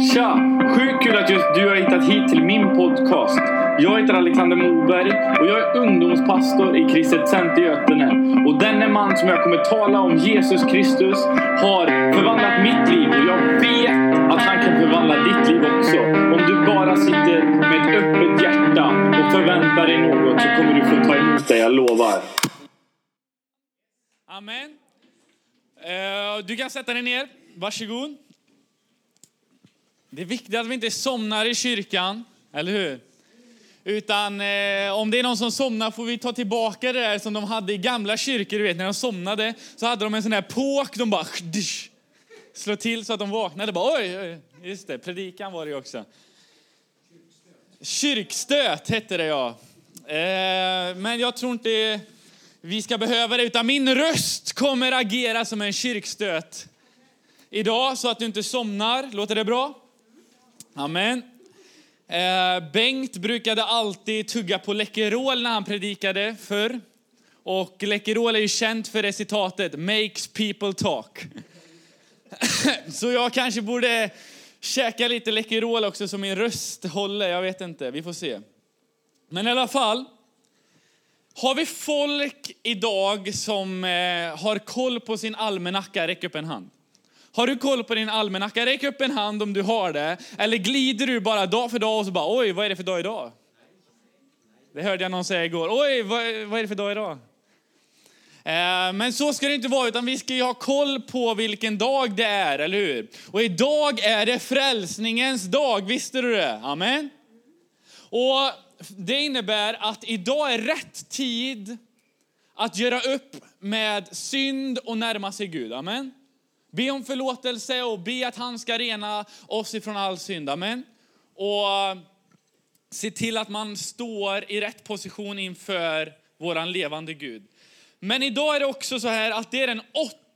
Tja! Sjukt kul att just du har hittat hit till min podcast. Jag heter Alexander Moberg och jag är ungdomspastor i Kristet Center Götene. Och denne man som jag kommer tala om, Jesus Kristus, har förvandlat mitt liv och jag vet att han kan förvandla ditt liv också. Om du bara sitter med ett öppet hjärta och förväntar dig något så kommer du få ta emot det, jag lovar. Amen. Uh, Du kan sätta dig ner. Varsågod. Det är viktigt att vi inte somnar i kyrkan, eller hur? Utan eh, om det är någon som somnar får vi ta tillbaka det där som de hade i gamla kyrkor. Du vet, när de somnade så hade de en sån här påk. De bara slå till så att de vaknade. Bara, oj, oj, just det, predikan var det ju också. Kyrkstöt hette det ja. Eh, men jag tror inte vi ska behöva det, utan min röst kommer agera som en kyrkstöt idag så att du inte somnar. Låter det bra? Amen. Eh, Bengt brukade alltid tugga på Läkerol när han predikade förr. Och Läkerol är ju känt för det citatet, makes people talk. så jag kanske borde käka lite Läkerol också så min röst håller, jag vet inte, vi får se. Men i alla fall, har vi folk idag som eh, har koll på sin almanacka? Räck upp en hand. Har du koll på din almanacka? Räck upp en hand om du har det. Eller glider du bara dag för dag och så bara oj, vad är det för dag idag? Det hörde jag någon säga igår. Oj, vad, vad är det för dag idag? Eh, men så ska det inte vara, utan vi ska ju ha koll på vilken dag det är, eller hur? Och idag är det frälsningens dag, visste du det? Amen. Och det innebär att idag är rätt tid att göra upp med synd och närma sig Gud. Amen. Be om förlåtelse och be att han ska rena oss ifrån all synd. Amen. Och eh, se till att man står i rätt position inför våran levande Gud. Men idag är det också så här att det är den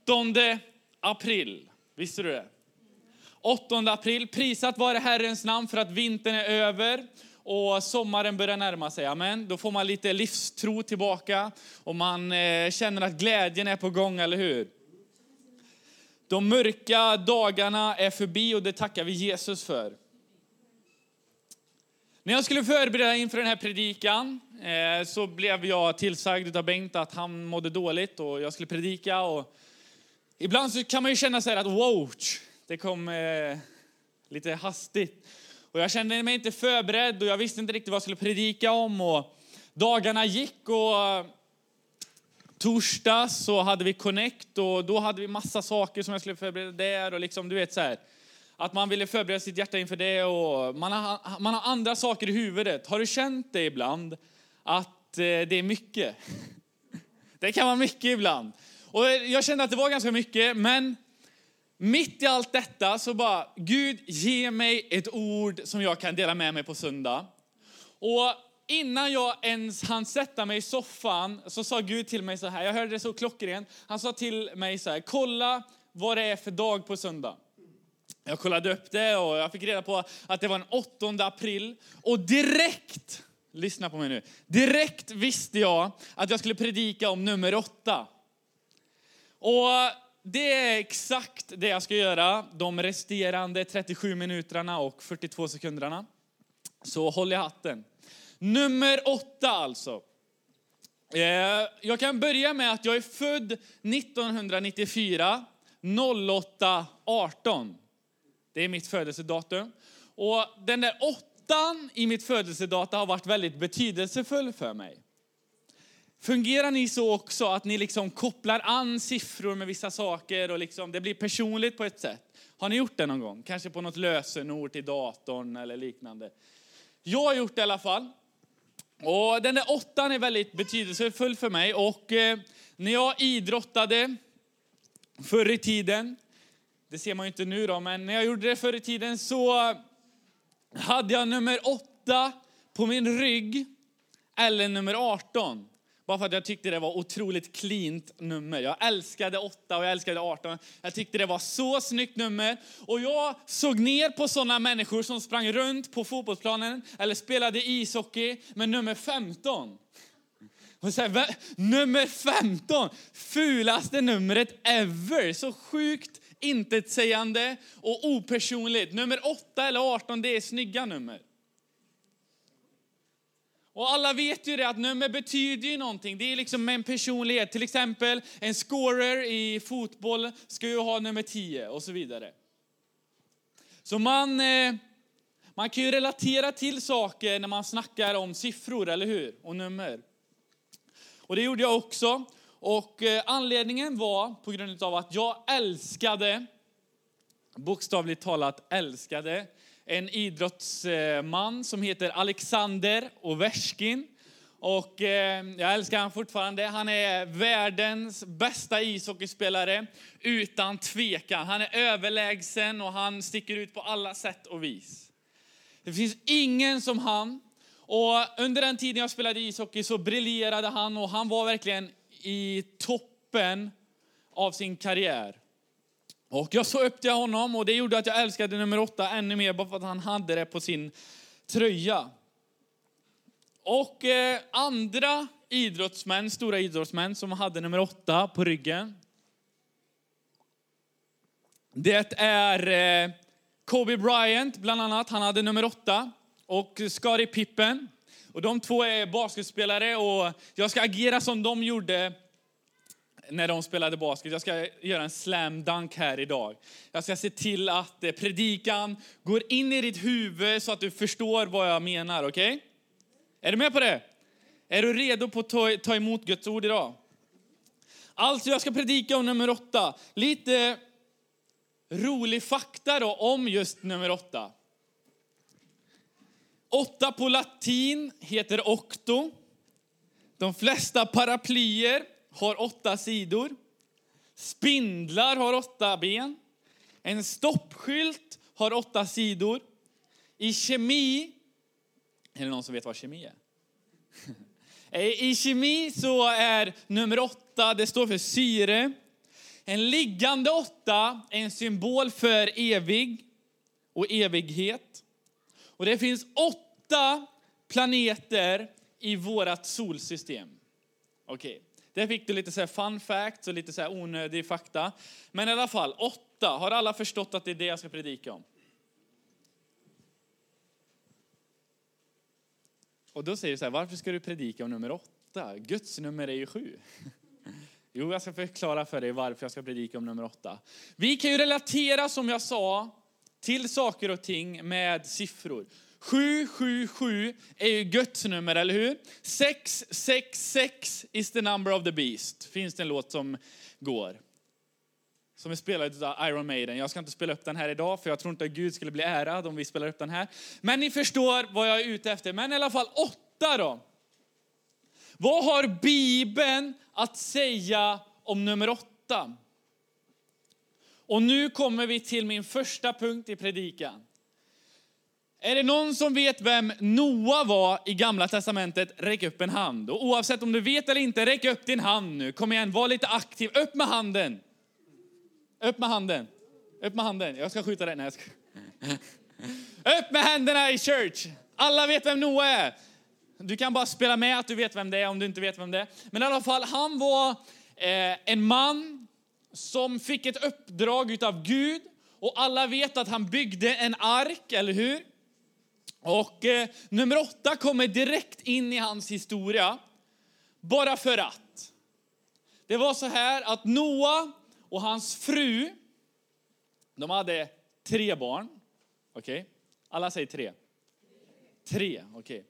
8 april. Visste du det? 8 april. Prisat vare Herrens namn för att vintern är över och sommaren börjar närma sig. Amen. Då får man lite livstro tillbaka och man eh, känner att glädjen är på gång, eller hur? De mörka dagarna är förbi och det tackar vi Jesus för. När jag skulle förbereda inför den här predikan eh, så blev jag tillsagd av Bengt att han mådde dåligt och jag skulle predika. Och ibland så kan man ju känna så här att wow, det kom eh, lite hastigt. Och jag kände mig inte förberedd och jag visste inte riktigt vad jag skulle predika om. Och dagarna gick och torsdag så hade vi Connect och då hade vi massa saker som jag skulle förbereda där och liksom du vet så här. Att man ville förbereda sitt hjärta inför det och man har, man har andra saker i huvudet. Har du känt det ibland? Att eh, det är mycket. Det kan vara mycket ibland. Och jag kände att det var ganska mycket, men mitt i allt detta så bara, Gud ge mig ett ord som jag kan dela med mig på söndag. Och innan jag ens hann sätta mig i soffan så sa Gud till mig så här, jag hörde det så klockrent. Han sa till mig så här, kolla vad det är för dag på söndag. Jag kollade upp det och jag fick reda på att det var den 8 april. Och direkt, lyssna på mig nu, direkt visste jag att jag skulle predika om nummer åtta. Och det är exakt det jag ska göra de resterande 37 minuterna och 42 sekunderna. Så håll i hatten. Nummer åtta alltså. Eh, jag kan börja med att jag är född 1994, 08 18. Det är mitt födelsedatum. Och den där åttan i mitt födelsedata har varit väldigt betydelsefull för mig. Fungerar ni så också att ni liksom kopplar an siffror med vissa saker och liksom det blir personligt på ett sätt? Har ni gjort det någon gång? Kanske på något lösenord till datorn eller liknande. Jag har gjort det i alla fall. Och den där åttan är väldigt betydelsefull för mig. Och eh, när jag idrottade förr i tiden, det ser man ju inte nu då, men när jag gjorde det förr i tiden så hade jag nummer åtta på min rygg eller nummer 18. Bara för att jag tyckte det var otroligt cleant nummer. Jag älskade 8 och jag älskade 18. Jag tyckte det var så snyggt nummer. Och jag såg ner på sådana människor som sprang runt på fotbollsplanen eller spelade ishockey med nummer 15. Och så här, nummer 15, fulaste numret ever. Så sjukt intetsägande och opersonligt. Nummer 8 eller 18, det är snygga nummer. Och alla vet ju det att nummer betyder ju någonting. Det är liksom en personlighet. Till exempel en scorer i fotboll ska ju ha nummer 10 och så vidare. Så man, eh, man kan ju relatera till saker när man snackar om siffror, eller hur? Och nummer. Och det gjorde jag också. Och eh, anledningen var på grund av att jag älskade, bokstavligt talat älskade, en idrottsman som heter Alexander Ovechkin. Och eh, jag älskar honom fortfarande. Han är världens bästa ishockeyspelare utan tvekan. Han är överlägsen och han sticker ut på alla sätt och vis. Det finns ingen som han. Och under den tiden jag spelade ishockey så briljerade han och han var verkligen i toppen av sin karriär. Och jag såg upp till honom och det gjorde att jag älskade nummer åtta ännu mer bara för att han hade det på sin tröja. Och eh, andra idrottsmän, stora idrottsmän som hade nummer åtta på ryggen. Det är eh, Kobe Bryant bland annat, han hade nummer åtta. Och Scottie Pippen. Och de två är basketspelare och jag ska agera som de gjorde när de spelade basket. Jag ska göra en slam dunk här idag. Jag ska se till att eh, predikan går in i ditt huvud så att du förstår vad jag menar, okej? Okay? Är du med på det? Är du redo på att ta, ta emot Guds ord idag? Alltså, jag ska predika om nummer åtta. Lite rolig fakta då om just nummer åtta. Åtta på latin heter octo. De flesta paraplyer har åtta sidor. Spindlar har åtta ben. En stoppskylt har åtta sidor. I kemi, är det någon som vet vad kemi är? I kemi så är nummer åtta, det står för syre. En liggande åtta är en symbol för evig och evighet. Och det finns åtta planeter i vårt solsystem. Okej. Okay. Där fick du lite så fun facts och lite så onödig fakta. Men i alla fall, åtta. Har alla förstått att det är det jag ska predika om? Och då säger du så här, varför ska du predika om nummer åtta? Guds nummer är ju sju. Jo, jag ska förklara för dig varför jag ska predika om nummer åtta. Vi kan ju relatera, som jag sa, till saker och ting med siffror. 777 är ju Guds nummer, eller hur? 666 is the number of the beast. Finns det en låt som går. Som är spelad av Iron Maiden. Jag ska inte spela upp den här idag, för jag tror inte att Gud skulle bli ärad om vi spelar upp den här. Men ni förstår vad jag är ute efter. Men i alla fall åtta då. Vad har Bibeln att säga om nummer åtta? Och nu kommer vi till min första punkt i predikan. Är det någon som vet vem Noa var i Gamla Testamentet? Räck upp en hand. Och oavsett om du vet eller inte, räck upp din hand nu. Kom igen, var lite aktiv. Upp med handen. Upp med handen. Upp med handen. Jag ska skjuta dig. Nej, jag ska... Upp med händerna i church. Alla vet vem Noa är. Du kan bara spela med att du vet vem det är om du inte vet vem det är. Men i alla fall, han var eh, en man som fick ett uppdrag av Gud. Och alla vet att han byggde en ark, eller hur? Och eh, nummer åtta kommer direkt in i hans historia, bara för att. Det var så här att Noa och hans fru, de hade tre barn. Okej? Okay. Alla säger tre. Tre, okej.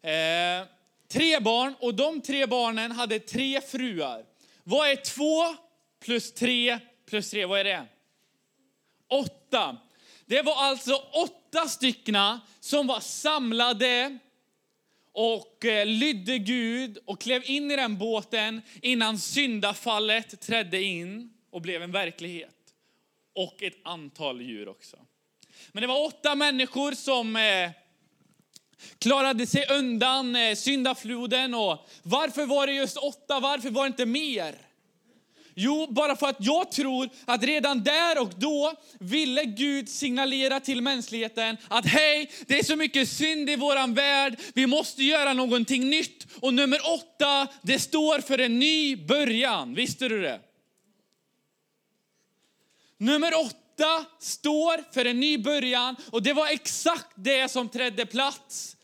Okay. Eh, tre barn och de tre barnen hade tre fruar. Vad är två plus tre plus tre? Vad är det? Åtta. Det var alltså åtta styckna som var samlade och eh, lydde Gud och klev in i den båten innan syndafallet trädde in och blev en verklighet. Och ett antal djur också. Men det var åtta människor som eh, klarade sig undan eh, syndafloden. Och varför var det just åtta? Varför var det inte mer? Jo, bara för att jag tror att redan där och då ville Gud signalera till mänskligheten att hej, det är så mycket synd i våran värld, vi måste göra någonting nytt. Och nummer åtta, det står för en ny början. Visste du det? Nummer åtta står för en ny början och det var exakt det som trädde plats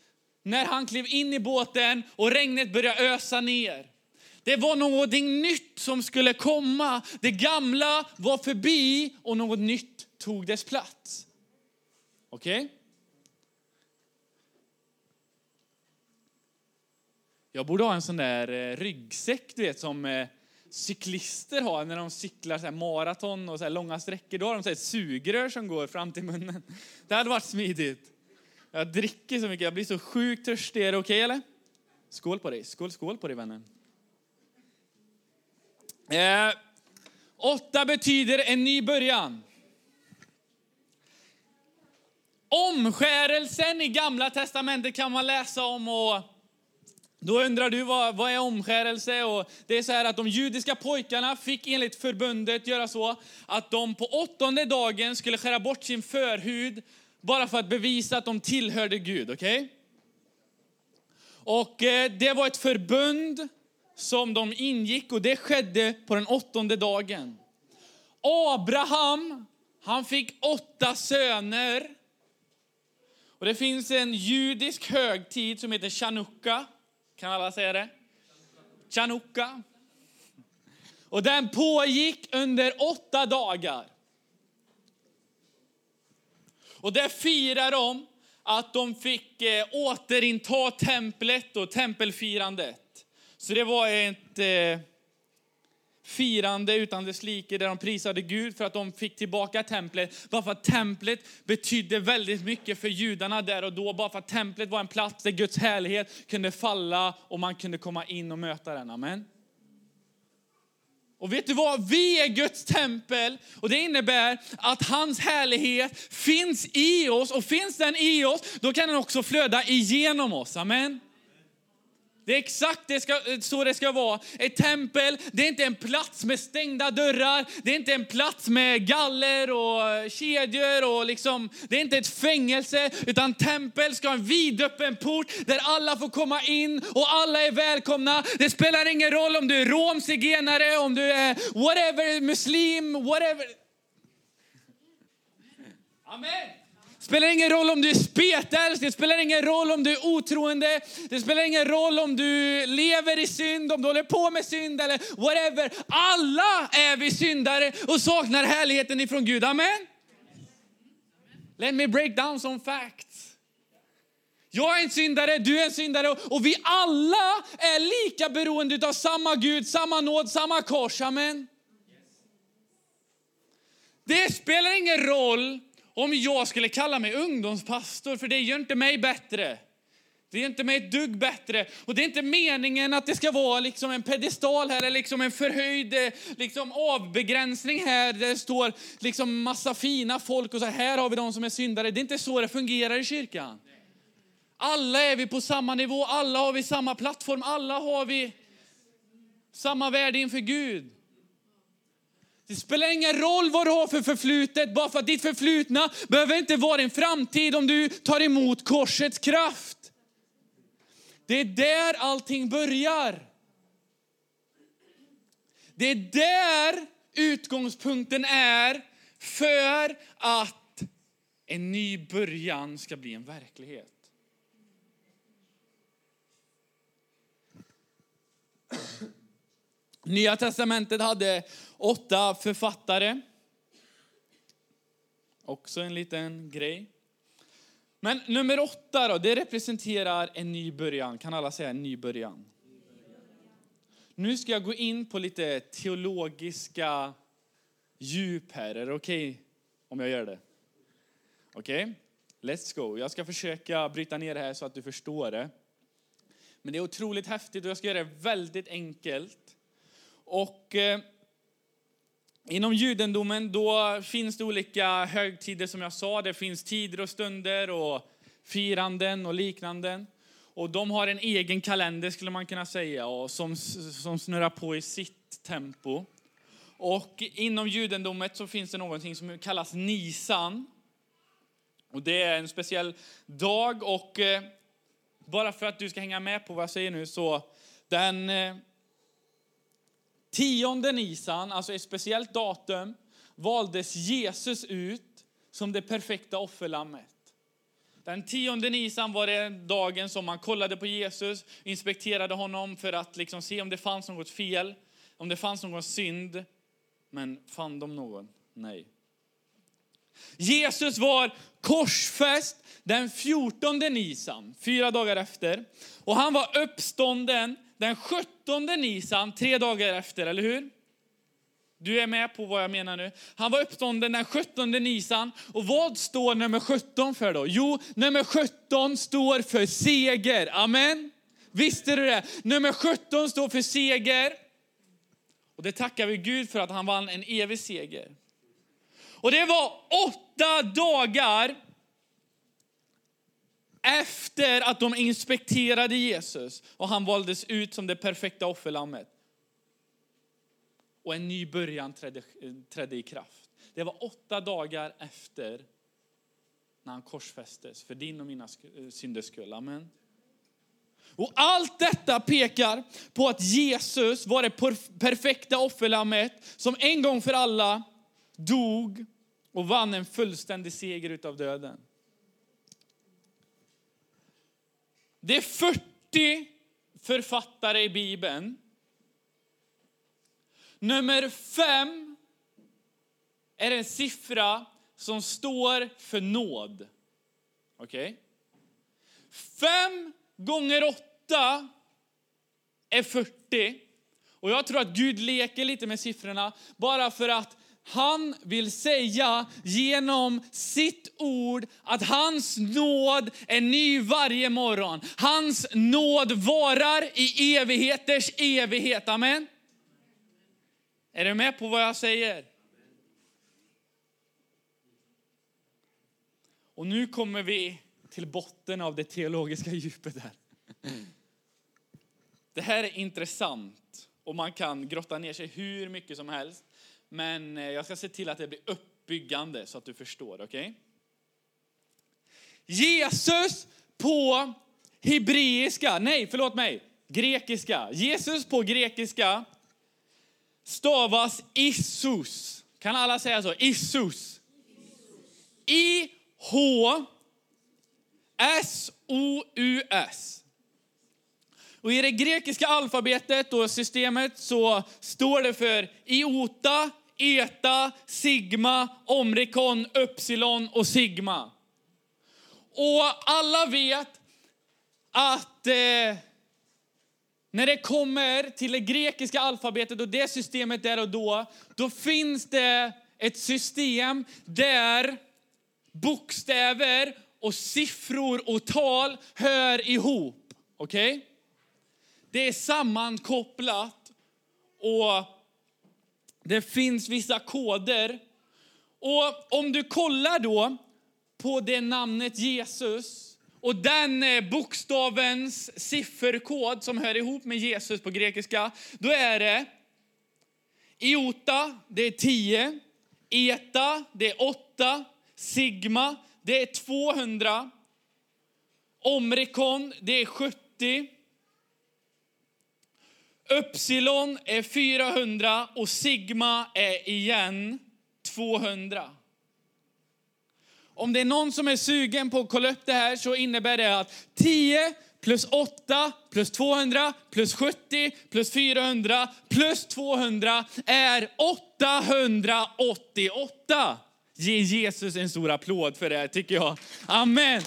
när han klev in i båten och regnet började ösa ner. Det var någonting nytt som skulle komma. Det gamla var förbi och något nytt tog dess plats. Okej? Okay? Jag borde ha en sån där eh, ryggsäck du vet, som eh, cyklister har när de cyklar så maraton och så långa sträckor. Då har de så sugrör som går fram till munnen. Det hade varit smidigt. Jag dricker så mycket, jag blir så sjukt törstig. Är det okej okay, eller? Skål på dig, skål, skål på dig vännen. Eh, åtta betyder en ny början. Omskärelsen i gamla testamentet kan man läsa om och då undrar du vad, vad är omskärelse? Och det är så här att de judiska pojkarna fick enligt förbundet göra så att de på åttonde dagen skulle skära bort sin förhud bara för att bevisa att de tillhörde Gud. Okay? Och eh, det var ett förbund som de ingick och det skedde på den åttonde dagen. Abraham, han fick åtta söner. Och det finns en judisk högtid som heter chanukka. Kan alla säga det? Chanukka. Och den pågick under åtta dagar. Och där firar de att de fick eh, återinta templet och tempelfirandet. Så det var ett eh, firande utan dess like där de prisade Gud för att de fick tillbaka templet. Bara för att templet betydde väldigt mycket för judarna där och då. Bara för att templet var en plats där Guds härlighet kunde falla och man kunde komma in och möta den. Amen. Och vet du vad? Vi är Guds tempel och det innebär att hans härlighet finns i oss och finns den i oss, då kan den också flöda igenom oss. Amen. Det är exakt det ska, så det ska vara. Ett tempel, det är inte en plats med stängda dörrar. Det är inte en plats med galler och kedjor. Och liksom, det är inte ett fängelse, utan tempel ska ha en vidöppen port där alla får komma in och alla är välkomna. Det spelar ingen roll om du är rom, zigenare, om du är whatever, muslim, whatever. Amen spelar ingen roll om du är spetälsk, det spelar ingen roll om du är otroende, det spelar ingen roll om du lever i synd, om du håller på med synd eller whatever. Alla är vi syndare och saknar härligheten ifrån Gud. Amen? Let me break down some facts. Jag är en syndare, du är en syndare och vi alla är lika beroende av samma Gud, samma nåd, samma kors. Amen. Det spelar ingen roll om jag skulle kalla mig ungdomspastor, för det gör inte mig bättre. Det är inte mig ett dugg bättre. Och det är inte meningen att det ska vara liksom en pedestal här, eller liksom en förhöjd eh, liksom avbegränsning här, där det står liksom massa fina folk och så här har vi de som är syndare. Det är inte så det fungerar i kyrkan. Alla är vi på samma nivå, alla har vi samma plattform, alla har vi samma värde inför Gud. Det spelar ingen roll vad du har för förflutet, bara för att ditt förflutna behöver inte vara din framtid om du tar emot korsets kraft. Det är där allting börjar. Det är där utgångspunkten är för att en ny början ska bli en verklighet. Nya testamentet hade åtta författare. Också en liten grej. Men nummer åtta då, det representerar en ny början. Kan alla säga en ny början? Nu ska jag gå in på lite teologiska djup här. Är det okej okay om jag gör det? Okej, okay? let's go. Jag ska försöka bryta ner det här så att du förstår det. Men det är otroligt häftigt och jag ska göra det väldigt enkelt. Och eh, Inom judendomen då finns det olika högtider som jag sa. Det finns tider och stunder och firanden och liknande. Och de har en egen kalender skulle man kunna säga och som, som snurrar på i sitt tempo. Och inom judendomet så finns det någonting som kallas Nisan. Och det är en speciell dag och eh, bara för att du ska hänga med på vad jag säger nu så den eh, Tionde Nisan, alltså ett speciellt datum, valdes Jesus ut som det perfekta offerlammet. Den tionde Nisan var det dagen som man kollade på Jesus, inspekterade honom för att liksom se om det fanns något fel, om det fanns någon synd. Men fann de någon? Nej. Jesus var korsfäst den 14 Nisan, fyra dagar efter. Och han var uppstånden den 17 Nisan, tre dagar efter, eller hur? Du är med på vad jag menar nu. Han var uppstånden den 17 Nisan. Och vad står nummer 17 för då? Jo, nummer 17 står för seger. Amen. Visste du det? Nummer 17 står för seger. Och det tackar vi Gud för att han vann en evig seger. Och det var åtta dagar efter att de inspekterade Jesus och han valdes ut som det perfekta offerlammet. Och en ny början trädde, trädde i kraft. Det var åtta dagar efter när han korsfästes för din och mina eh, synders skull. Amen. Och allt detta pekar på att Jesus var det perfekta offerlammet som en gång för alla dog och vann en fullständig seger utav döden. Det är 40 författare i Bibeln. Nummer fem är en siffra som står för nåd. Okej? Okay? Fem gånger åtta är 40. Och jag tror att Gud leker lite med siffrorna bara för att han vill säga genom sitt ord att hans nåd är ny varje morgon. Hans nåd varar i evigheters evighet. Amen. Är du med på vad jag säger? Och nu kommer vi till botten av det teologiska djupet här. Det här är intressant och man kan grotta ner sig hur mycket som helst. Men eh, jag ska se till att det blir uppbyggande så att du förstår. Okay? Jesus på hebreiska, nej förlåt mig, grekiska. Jesus på grekiska stavas Isus. Kan alla säga så? Issus. I-H-S-O-U-S. Och I det grekiska alfabetet och systemet så står det för iota, eta, sigma, omrikon, upsilon och sigma. Och alla vet att eh, när det kommer till det grekiska alfabetet och det systemet där och då, då finns det ett system där bokstäver och siffror och tal hör ihop. Okej? Okay? Det är sammankopplat och det finns vissa koder. Och om du kollar då på det namnet Jesus och den eh, bokstavens sifferkod som hör ihop med Jesus på grekiska, då är det iota, det är 10, eta, det är 8, sigma, det är 200, omrikon, det är 70, Upsilon är 400 och sigma är igen 200. Om det är någon som är sugen på att kolla upp det här så innebär det att 10 plus 8 plus 200 plus 70 plus 400 plus 200 är 888. Ge Jesus en stor applåd för det tycker jag. Amen.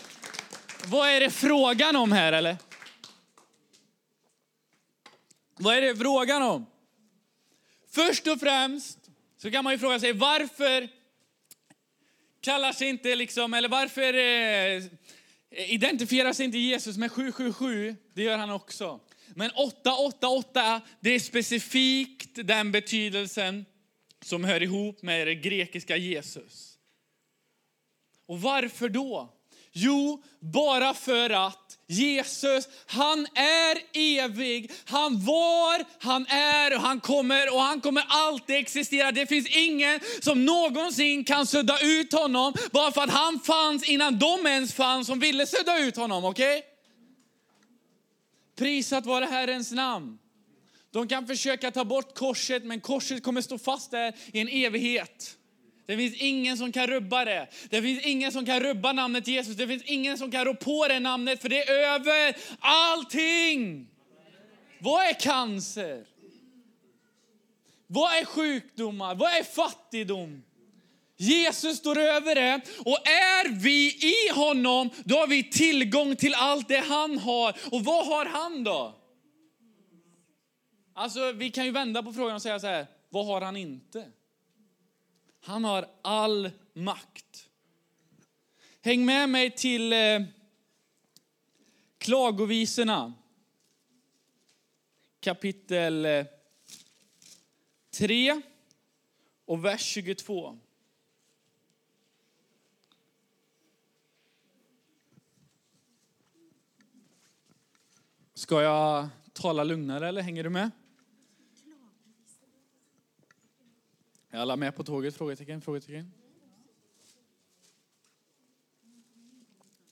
Vad är det frågan om här eller? Vad är det frågan om? Först och främst så kan man ju fråga sig varför kallar sig inte liksom, eller varför eh, identifierar sig inte Jesus med 777? Det gör han också. Men 888, det är specifikt den betydelsen som hör ihop med det grekiska Jesus. Och varför då? Jo, bara för att Jesus, han är evig. Han var, han är och han kommer och han kommer alltid existera. Det finns ingen som någonsin kan sudda ut honom bara för att han fanns innan de ens fanns som ville sudda ut honom. Okej? Okay? Prisat vare Herrens namn. De kan försöka ta bort korset men korset kommer stå fast där i en evighet. Det finns ingen som kan rubba det. Det finns ingen som kan rubba namnet Jesus. Det finns ingen som kan rå på det namnet, för det är över allting. Vad är cancer? Vad är sjukdomar? Vad är fattigdom? Jesus står över det och är vi i honom, då har vi tillgång till allt det han har. Och vad har han då? Alltså, vi kan ju vända på frågan och säga så här, vad har han inte? Han har all makt. Häng med mig till eh, Klagovisorna. Kapitel eh, 3 och vers 22. Ska jag tala lugnare eller hänger du med? Är alla med på tåget? Frågetecken, frågetecken.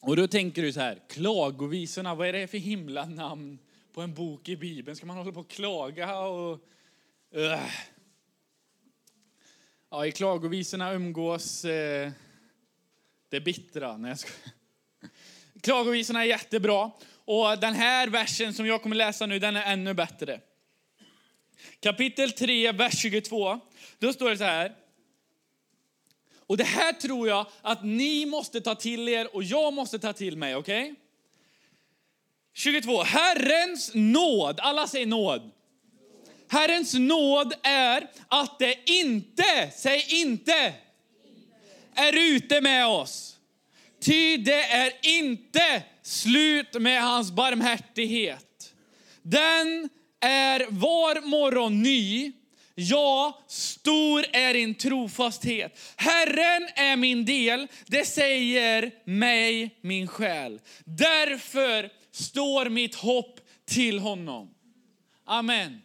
Och då tänker du så här, klagovisorna, vad är det för himla namn på en bok i Bibeln? Ska man hålla på och klaga och... Uh. Ja, i klagovisorna umgås eh, det bittra. Nej, jag ska... Klagovisorna är jättebra. Och den här versen som jag kommer läsa nu, den är ännu bättre. Kapitel 3, vers 22. Då står det så här. Och det här tror jag att ni måste ta till er och jag måste ta till mig, okej? Okay? 22. Herrens nåd, alla säger nåd. Herrens nåd är att det inte, säg inte, är ute med oss. Ty det är inte slut med hans barmhärtighet. Den är var morgon ny. Ja, stor är din trofasthet. Herren är min del, det säger mig min själ. Därför står mitt hopp till honom. Amen.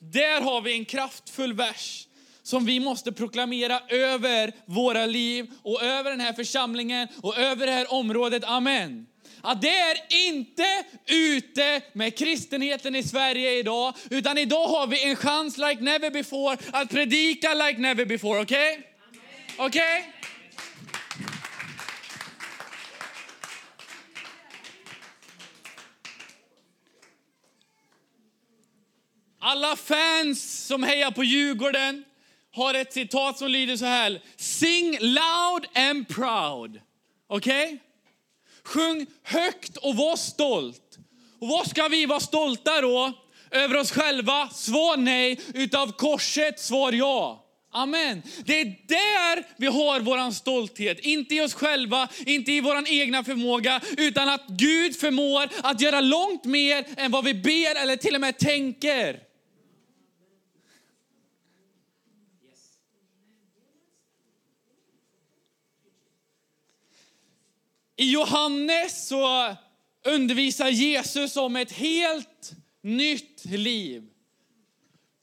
Där har vi en kraftfull vers som vi måste proklamera över våra liv och över den här församlingen och över det här området. Amen. Att det är inte ute med kristenheten i Sverige idag, utan idag har vi en chans like never before att predika like never before, okej? Okay? Okej? Okay? Alla fans som hejar på Djurgården har ett citat som lyder så här. Sing loud and proud. Okej? Okay? Sjung högt och var stolt. Och vad ska vi vara stolta då? Över oss själva? Svar nej. Utav korset? Svar ja. Amen. Det är där vi har vår stolthet. Inte i oss själva, inte i vår egna förmåga, utan att Gud förmår att göra långt mer än vad vi ber eller till och med tänker. I Johannes så undervisar Jesus om ett helt nytt liv.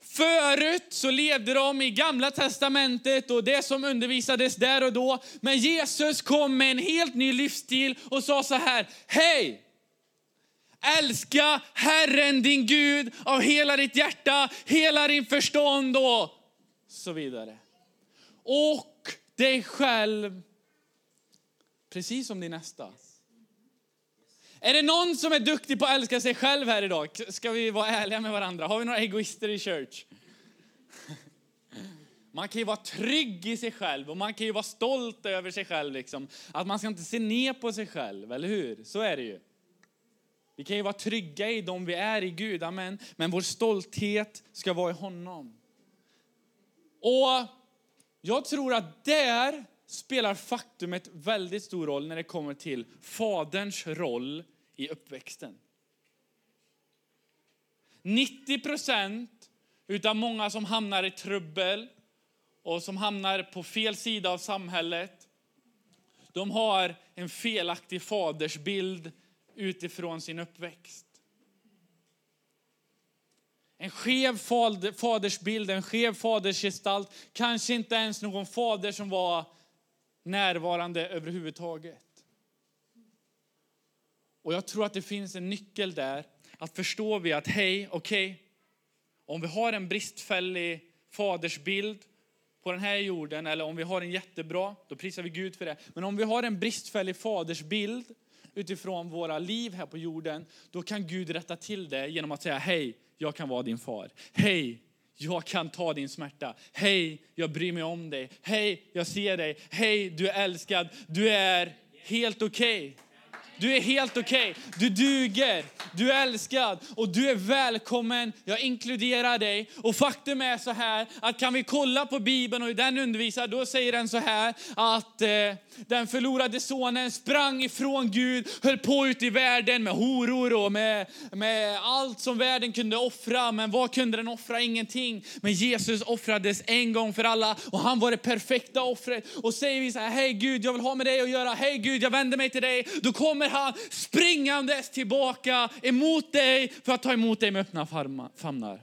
Förut så levde de i gamla testamentet och det som undervisades där och då. Men Jesus kom med en helt ny livsstil och sa så här, hej! Älska Herren din Gud av hela ditt hjärta, hela din förstånd och så vidare. Och dig själv precis som din nästa. Är det någon som är duktig på att älska sig själv här idag? Ska vi vara ärliga med varandra? Har vi några egoister i church? Man kan ju vara trygg i sig själv och man kan ju vara stolt över sig själv. Liksom. Att man ska inte se ner på sig själv, eller hur? Så är det ju. Vi kan ju vara trygga i dem vi är i Gud, amen. Men vår stolthet ska vara i honom. Och jag tror att där spelar faktumet väldigt stor roll när det kommer till faderns roll i uppväxten. 90 procent utav många som hamnar i trubbel och som hamnar på fel sida av samhället, de har en felaktig fadersbild utifrån sin uppväxt. En skev fadersbild, en skev fadersgestalt, kanske inte ens någon fader som var närvarande överhuvudtaget. Och jag tror att det finns en nyckel där. Att förstår vi att hej, okej, okay, om vi har en bristfällig fadersbild på den här jorden, eller om vi har en jättebra, då prisar vi Gud för det. Men om vi har en bristfällig fadersbild utifrån våra liv här på jorden, då kan Gud rätta till det genom att säga hej, jag kan vara din far. Hej, jag kan ta din smärta. Hej, jag bryr mig om dig. Hej, jag ser dig. Hej, du är älskad. Du är helt okej. Okay. Du är helt okej. Okay. Du duger. Du är älskad och du är välkommen. Jag inkluderar dig. Och faktum är så här att kan vi kolla på Bibeln och den undervisar, då säger den så här att eh, den förlorade sonen sprang ifrån Gud, höll på ute i världen med horor och med, med allt som världen kunde offra. Men vad kunde den offra? Ingenting. Men Jesus offrades en gång för alla och han var det perfekta offret. Och säger vi så här, hej Gud, jag vill ha med dig att göra. Hej Gud, jag vänder mig till dig. Då kommer kommer han springandes tillbaka emot dig för att ta emot dig med öppna famnar.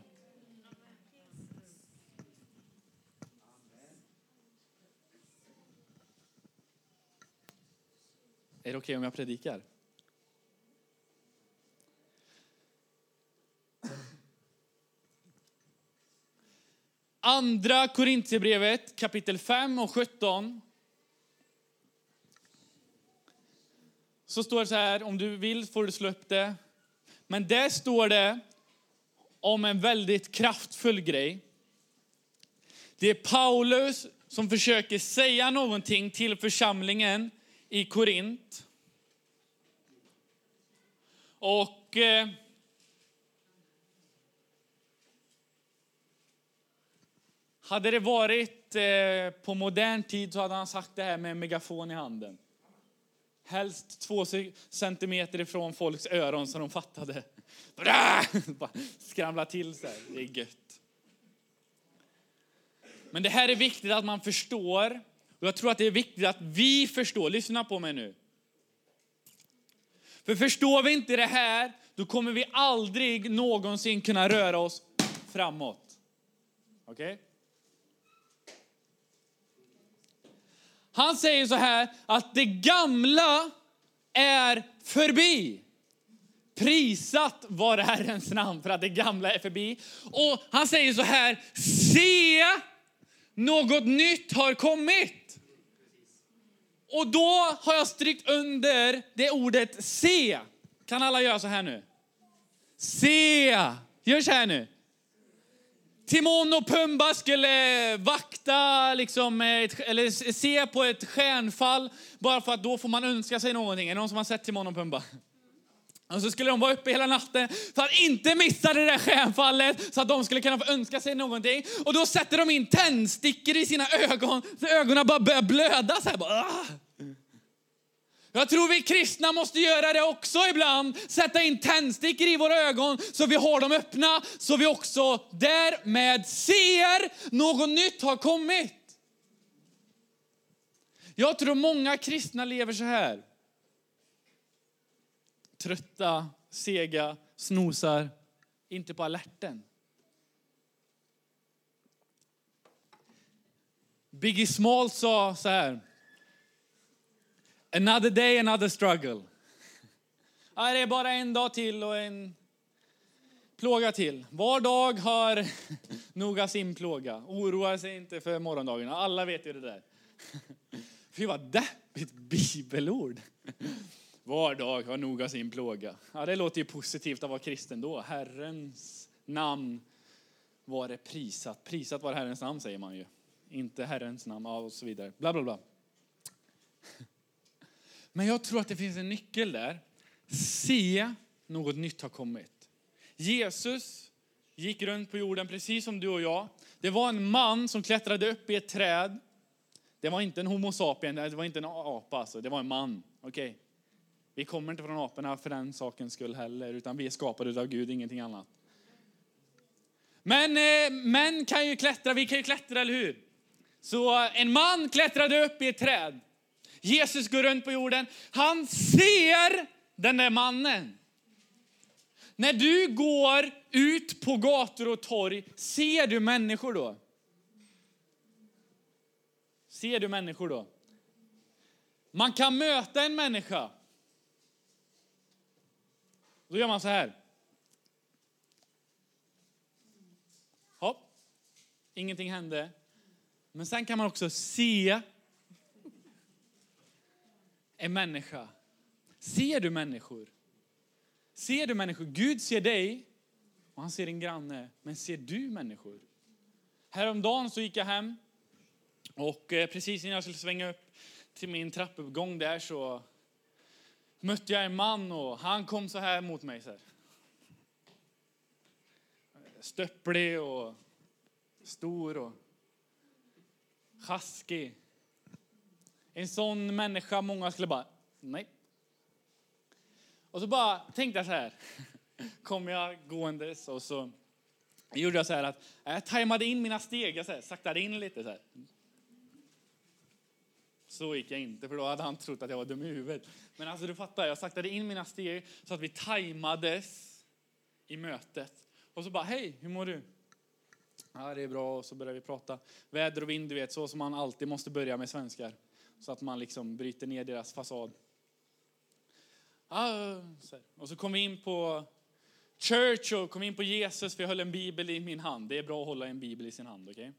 Är det okej okay om jag predikar? Andra Korintierbrevet kapitel 5 och 17 så står det så här, om du vill får du slå upp det. Men där står det om en väldigt kraftfull grej. Det är Paulus som försöker säga någonting till församlingen i Korint. Och eh, hade det varit eh, på modern tid så hade han sagt det här med en megafon i handen. Helst två centimeter ifrån folks öron så de fattade. Skramla till sig. Det är gött. Men det här är viktigt att man förstår. Och jag tror att det är viktigt att vi förstår. Lyssna på mig nu. För förstår vi inte det här, då kommer vi aldrig någonsin kunna röra oss framåt. Okej? Okay? Han säger så här att det gamla är förbi. Prisat var Herrens namn för att det gamla är förbi. Och han säger så här, se något nytt har kommit. Och då har jag strykt under det ordet se. Kan alla göra så här nu? Se! Gör så här nu. Timon och Pumba skulle vakta, liksom, ett, eller se på ett stjärnfall, bara för att då får man önska sig någonting. Är det någon som har sett Timon och Pumba? Och så skulle de vara uppe hela natten för att inte missa det där stjärnfallet så att de skulle kunna få önska sig någonting. Och då sätter de in tändstickor i sina ögon så ögonen bara börjar blöda. Så här, bara, ah. Jag tror vi kristna måste göra det också ibland. Sätta in tändstickor i våra ögon så vi har dem öppna. Så vi också därmed ser något nytt har kommit. Jag tror många kristna lever så här. Trötta, sega, snosar, inte på alerten. Biggie Small sa så här. Another day, another struggle. Ja, det är bara en dag till och en plåga till. Var dag har noga sin plåga. Oroa sig inte för morgondagen. Alla vet ju det där. Fy vad deppigt bibelord. Var dag har noga sin plåga. Ja, det låter ju positivt att vara kristen då. Herrens namn var det prisat. Prisat var Herrens namn säger man ju. Inte Herrens namn och så vidare. Bla bla bla. Men jag tror att det finns en nyckel där. Se, något nytt har kommit. Jesus gick runt på jorden precis som du och jag. Det var en man som klättrade upp i ett träd. Det var inte en homo sapien, det var inte en apa alltså. Det var en man. Okej. Okay. Vi kommer inte från aporna för den sakens skull heller, utan vi är skapade av Gud, ingenting annat. Men eh, män kan ju klättra, vi kan ju klättra, eller hur? Så eh, en man klättrade upp i ett träd. Jesus går runt på jorden. Han ser den där mannen. När du går ut på gator och torg, ser du människor då? Ser du människor då? Man kan möta en människa. Då gör man så här. Hopp. Ingenting hände. Men sen kan man också se en människa. Ser du människor? Ser du människor? Gud ser dig och han ser din granne. Men ser du människor? Häromdagen så gick jag hem och eh, precis innan jag skulle svänga upp till min trappuppgång där så mötte jag en man och han kom så här mot mig. Så här. Stöpplig och stor och sjaskig. En sån människa många skulle bara, nej. Och så bara tänkte jag så här, kom jag gåendes och så gjorde jag så här att äh, jag tajmade in mina steg, jag så här, saktade in lite så här. Så gick jag inte, för då hade han trott att jag var dum i huvudet. Men alltså du fattar, jag saktade in mina steg så att vi tajmades i mötet. Och så bara, hej, hur mår du? Ja, det är bra. Och så börjar vi prata väder och vind, du vet, så som man alltid måste börja med svenskar. Så att man liksom bryter ner deras fasad. Ah, så och så kom vi in på church och kom in på Jesus, för jag höll en bibel i min hand. Det är bra att hålla en bibel i sin hand, okej? Okay?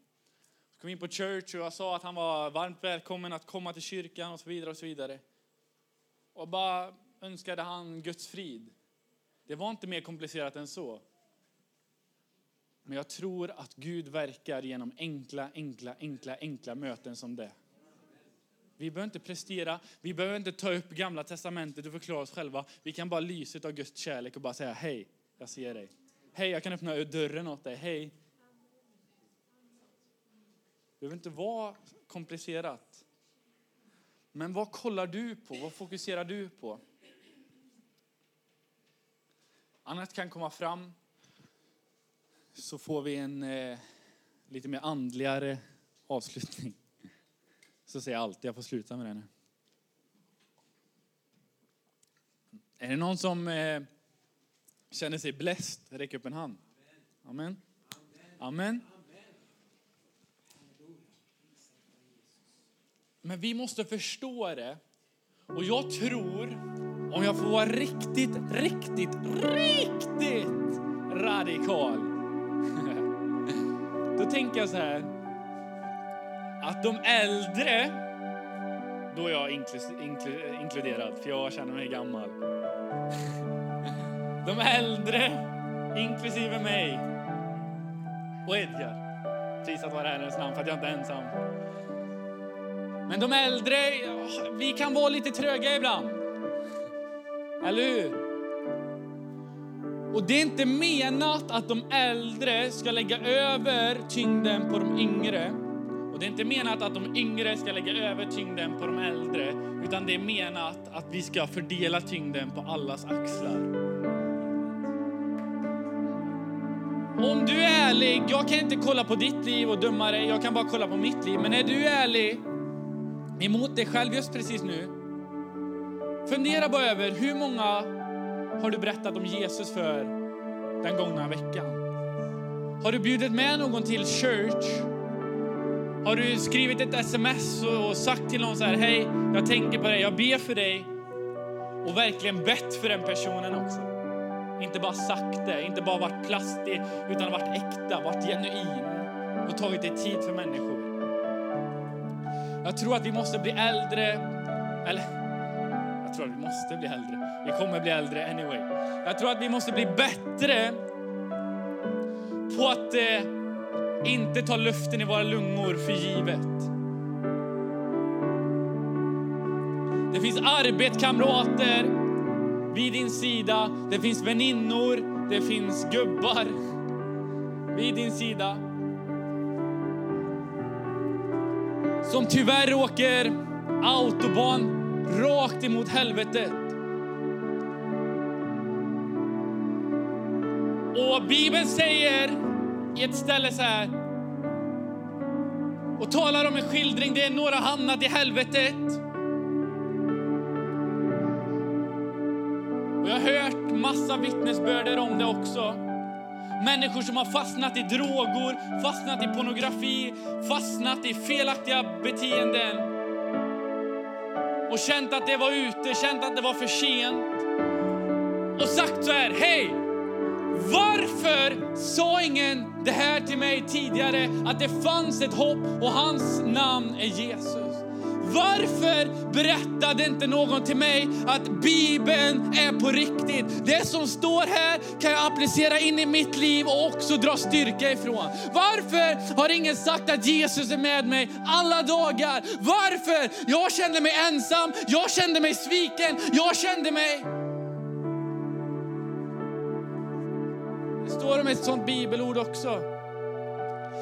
Så kom in på church och jag sa att han var varmt välkommen att komma till kyrkan och så vidare och så vidare. Och bara önskade han Guds frid. Det var inte mer komplicerat än så. Men jag tror att Gud verkar genom enkla, enkla, enkla, enkla möten som det. Vi behöver inte prestera, vi behöver inte ta upp gamla testamentet och förklara oss själva. Vi kan bara lysa av Guds kärlek och bara säga hej, jag ser dig. Hej, jag kan öppna dörren åt dig. Hej. Det behöver inte vara komplicerat. Men vad kollar du på? Vad fokuserar du på? Annat kan komma fram så får vi en eh, lite mer andligare avslutning. Så säger jag alltid, jag får sluta med det nu. Är det någon som eh, känner sig bläst? Räck upp en hand. Amen. Amen. Men vi måste förstå det. Och jag tror, om jag får vara riktigt, riktigt, riktigt radikal då tänker jag så här, att de äldre, då är jag inkluderad, för jag känner mig gammal. De äldre, inklusive mig och Edgar. Prisat vare Herrens namn för att jag inte är ensam. Men de äldre, vi kan vara lite tröga ibland. Eller hur? Och det är inte menat att de äldre ska lägga över tyngden på de yngre. Och det är inte menat att de yngre ska lägga över tyngden på de äldre. Utan det är menat att vi ska fördela tyngden på allas axlar. Om du är ärlig, jag kan inte kolla på ditt liv och döma dig, jag kan bara kolla på mitt liv. Men är du ärlig emot dig själv just precis nu, fundera bara över hur många har du berättat om Jesus för den gångna veckan? Har du bjudit med någon till church? Har du skrivit ett sms och sagt till någon så här, hej, jag tänker på dig, jag ber för dig. Och verkligen bett för den personen också. Inte bara sagt det, inte bara varit plastig, utan varit äkta, varit genuin och tagit dig tid för människor. Jag tror att vi måste bli äldre, eller jag tror att vi måste bli äldre. Vi kommer bli äldre anyway. Jag tror att vi måste bli bättre på att eh, inte ta luften i våra lungor för givet. Det finns arbetskamrater vid din sida. Det finns väninnor. Det finns gubbar vid din sida. Som tyvärr åker autobahn rakt emot helvetet. Och Bibeln säger i ett ställe så här och talar om en skildring där några hamnat i helvetet. Och jag har hört massa vittnesbörder om det också. Människor som har fastnat i droger, fastnat i pornografi, fastnat i felaktiga beteenden. Och känt att det var ute, känt att det var för sent. Och sagt så här, hej! Varför sa ingen det här till mig tidigare, att det fanns ett hopp och hans namn är Jesus. Varför berättade inte någon till mig att Bibeln är på riktigt? Det som står här kan jag applicera in i mitt liv och också dra styrka ifrån. Varför har ingen sagt att Jesus är med mig alla dagar? Varför? Jag kände mig ensam, jag kände mig sviken, jag kände mig... står om ett sånt bibelord också.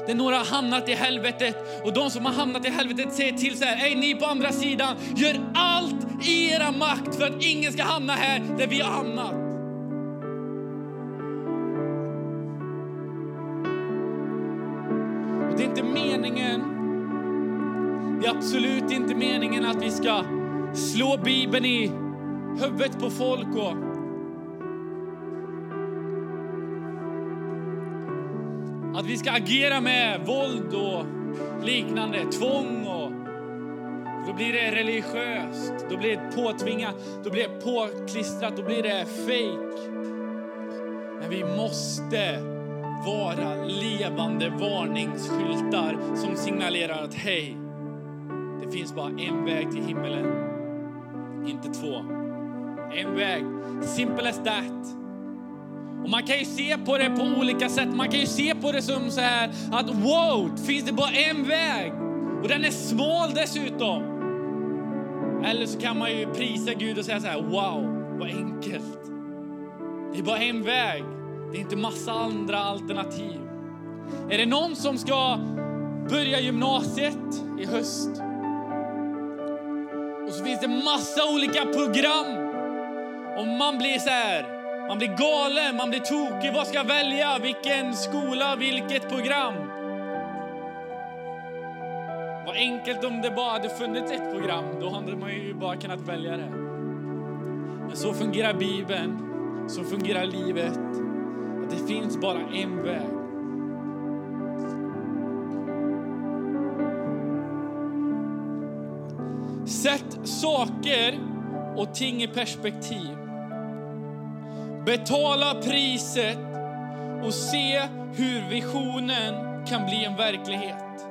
Där några har hamnat i helvetet och de som har hamnat i helvetet säger till så här, Ej, ni på andra sidan, gör allt i era makt för att ingen ska hamna här där vi har hamnat. Och det är inte meningen, det är absolut inte meningen att vi ska slå Bibeln i huvudet på folk och Att vi ska agera med våld och liknande, tvång och då blir det religiöst, då blir det påtvingat, då blir det påklistrat, då blir det fake. Men vi måste vara levande varningsskyltar som signalerar att hej, det finns bara en väg till himmelen, inte två. En väg, simple as that. Och man kan ju se på det på olika sätt. Man kan ju se på det som så här att wow, finns det bara en väg? Och den är smal dessutom. Eller så kan man ju prisa Gud och säga så här, wow, vad enkelt. Det är bara en väg. Det är inte massa andra alternativ. Är det någon som ska börja gymnasiet i höst? Och så finns det massa olika program. Och man blir så här, man blir galen, man blir tokig. Vad ska jag välja? Vilken skola, vilket program? Vad enkelt om det bara hade funnits ett program. Då hade man ju bara kunnat välja det. Men så fungerar Bibeln, så fungerar livet. Att det finns bara en väg. Sätt saker och ting i perspektiv. Betala priset och se hur visionen kan bli en verklighet.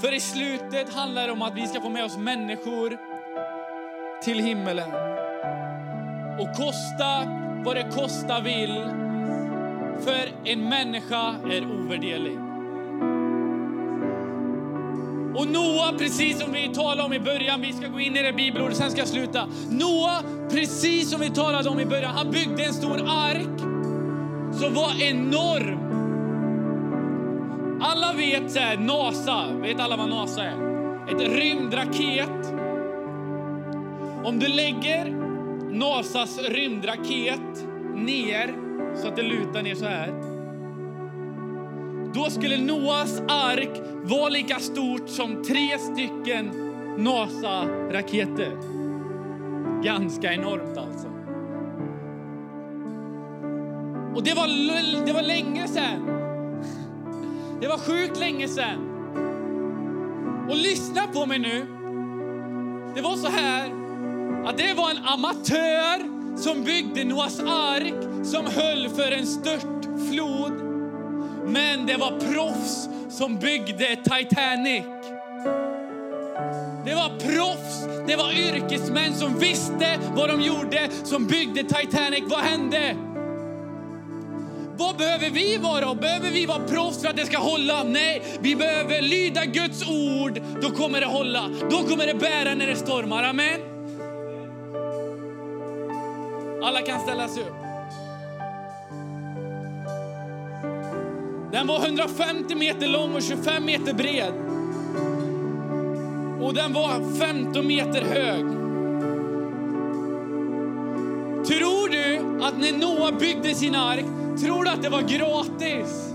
För i slutet handlar det om att vi ska få med oss människor till himmelen. Och kosta vad det kosta vill, för en människa är ovärderlig. Och Noa, precis som vi talade om i början, vi ska gå in i det bibelordet, sen ska jag sluta. Noa, precis som vi talade om i början, han byggde en stor ark som var enorm. Alla vet så här, NASA, vet alla vad NASA är? Ett rymdraket. Om du lägger NASAs rymdraket ner så att det lutar ner så här då skulle Noas ark vara lika stort som tre stycken NASA-raketer. Ganska enormt alltså. Och det var, det var länge sen. Det var sjukt länge sen. Och lyssna på mig nu. Det var så här att det var en amatör som byggde Noas ark som höll för en stört flod men det var proffs som byggde Titanic. Det var proffs, det var yrkesmän som visste vad de gjorde, som byggde Titanic. Vad hände? Vad behöver vi vara? Behöver vi vara proffs för att det ska hålla? Nej, vi behöver lyda Guds ord. Då kommer det hålla. Då kommer det bära när det stormar. Amen. Alla kan ställa sig upp. Den var 150 meter lång och 25 meter bred. Och den var 15 meter hög. Tror du att när Noa byggde sin ark, tror du att det var gratis?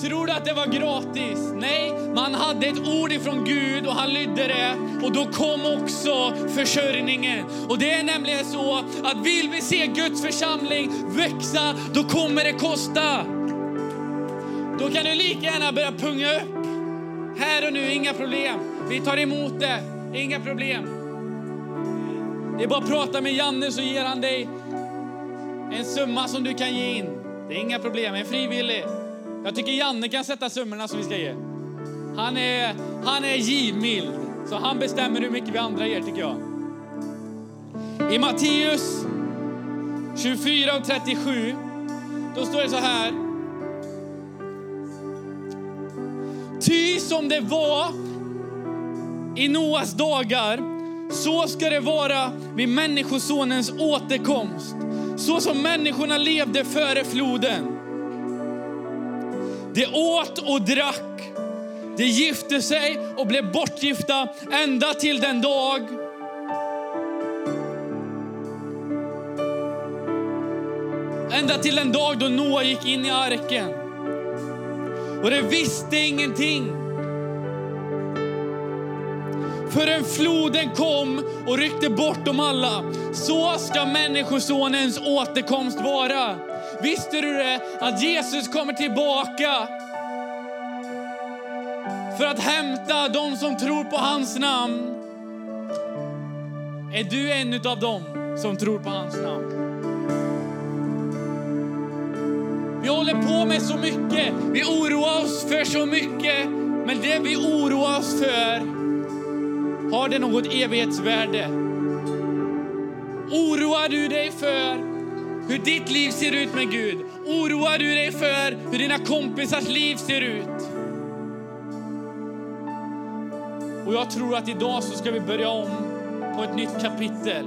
Tror du att det var gratis? Nej, man hade ett ord ifrån Gud och han lydde det och då kom också försörjningen. Och det är nämligen så att vill vi se Guds församling växa, då kommer det kosta. Då kan du lika gärna börja punga upp. Här och nu, inga problem. Vi tar emot det, inga problem. Det är bara att prata med Janne så ger han dig en summa som du kan ge in. Det är inga problem, en frivillig. Jag tycker Janne kan sätta summorna som vi ska ge. Han är, han är givmild, så han bestämmer hur mycket vi andra ger tycker jag. I Matteus 24 och 37, då står det så här. Ty som det var i Noas dagar, så ska det vara vid Människosonens återkomst. Så som människorna levde före floden. De åt och drack, de gifte sig och blev bortgifta ända till den dag Ända till den dag då Noa gick in i arken. Och det visste ingenting. Förrän floden kom och ryckte bort dem alla. Så ska Människosonens återkomst vara. Visste du det? Att Jesus kommer tillbaka för att hämta de som tror på hans namn. Är du en av dem som tror på hans namn? Vi håller på med så mycket. Vi oroar oss för så mycket. Men det vi oroar oss för, har det något evighetsvärde? Oroar du dig för hur ditt liv ser ut med Gud? Oroar du dig för hur dina kompisars liv ser ut? Och jag tror att idag så ska vi börja om på ett nytt kapitel.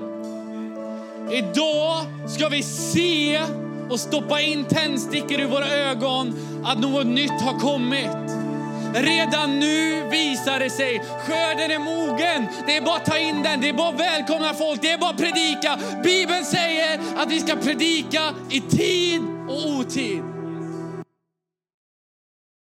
Idag ska vi se och stoppa in tändstickor i våra ögon att något nytt har kommit. Redan nu visar det sig. Skörden är mogen. Det är bara att ta in den. Det är bara att välkomna folk. Det är bara att predika. Bibeln säger att vi ska predika i tid och otid.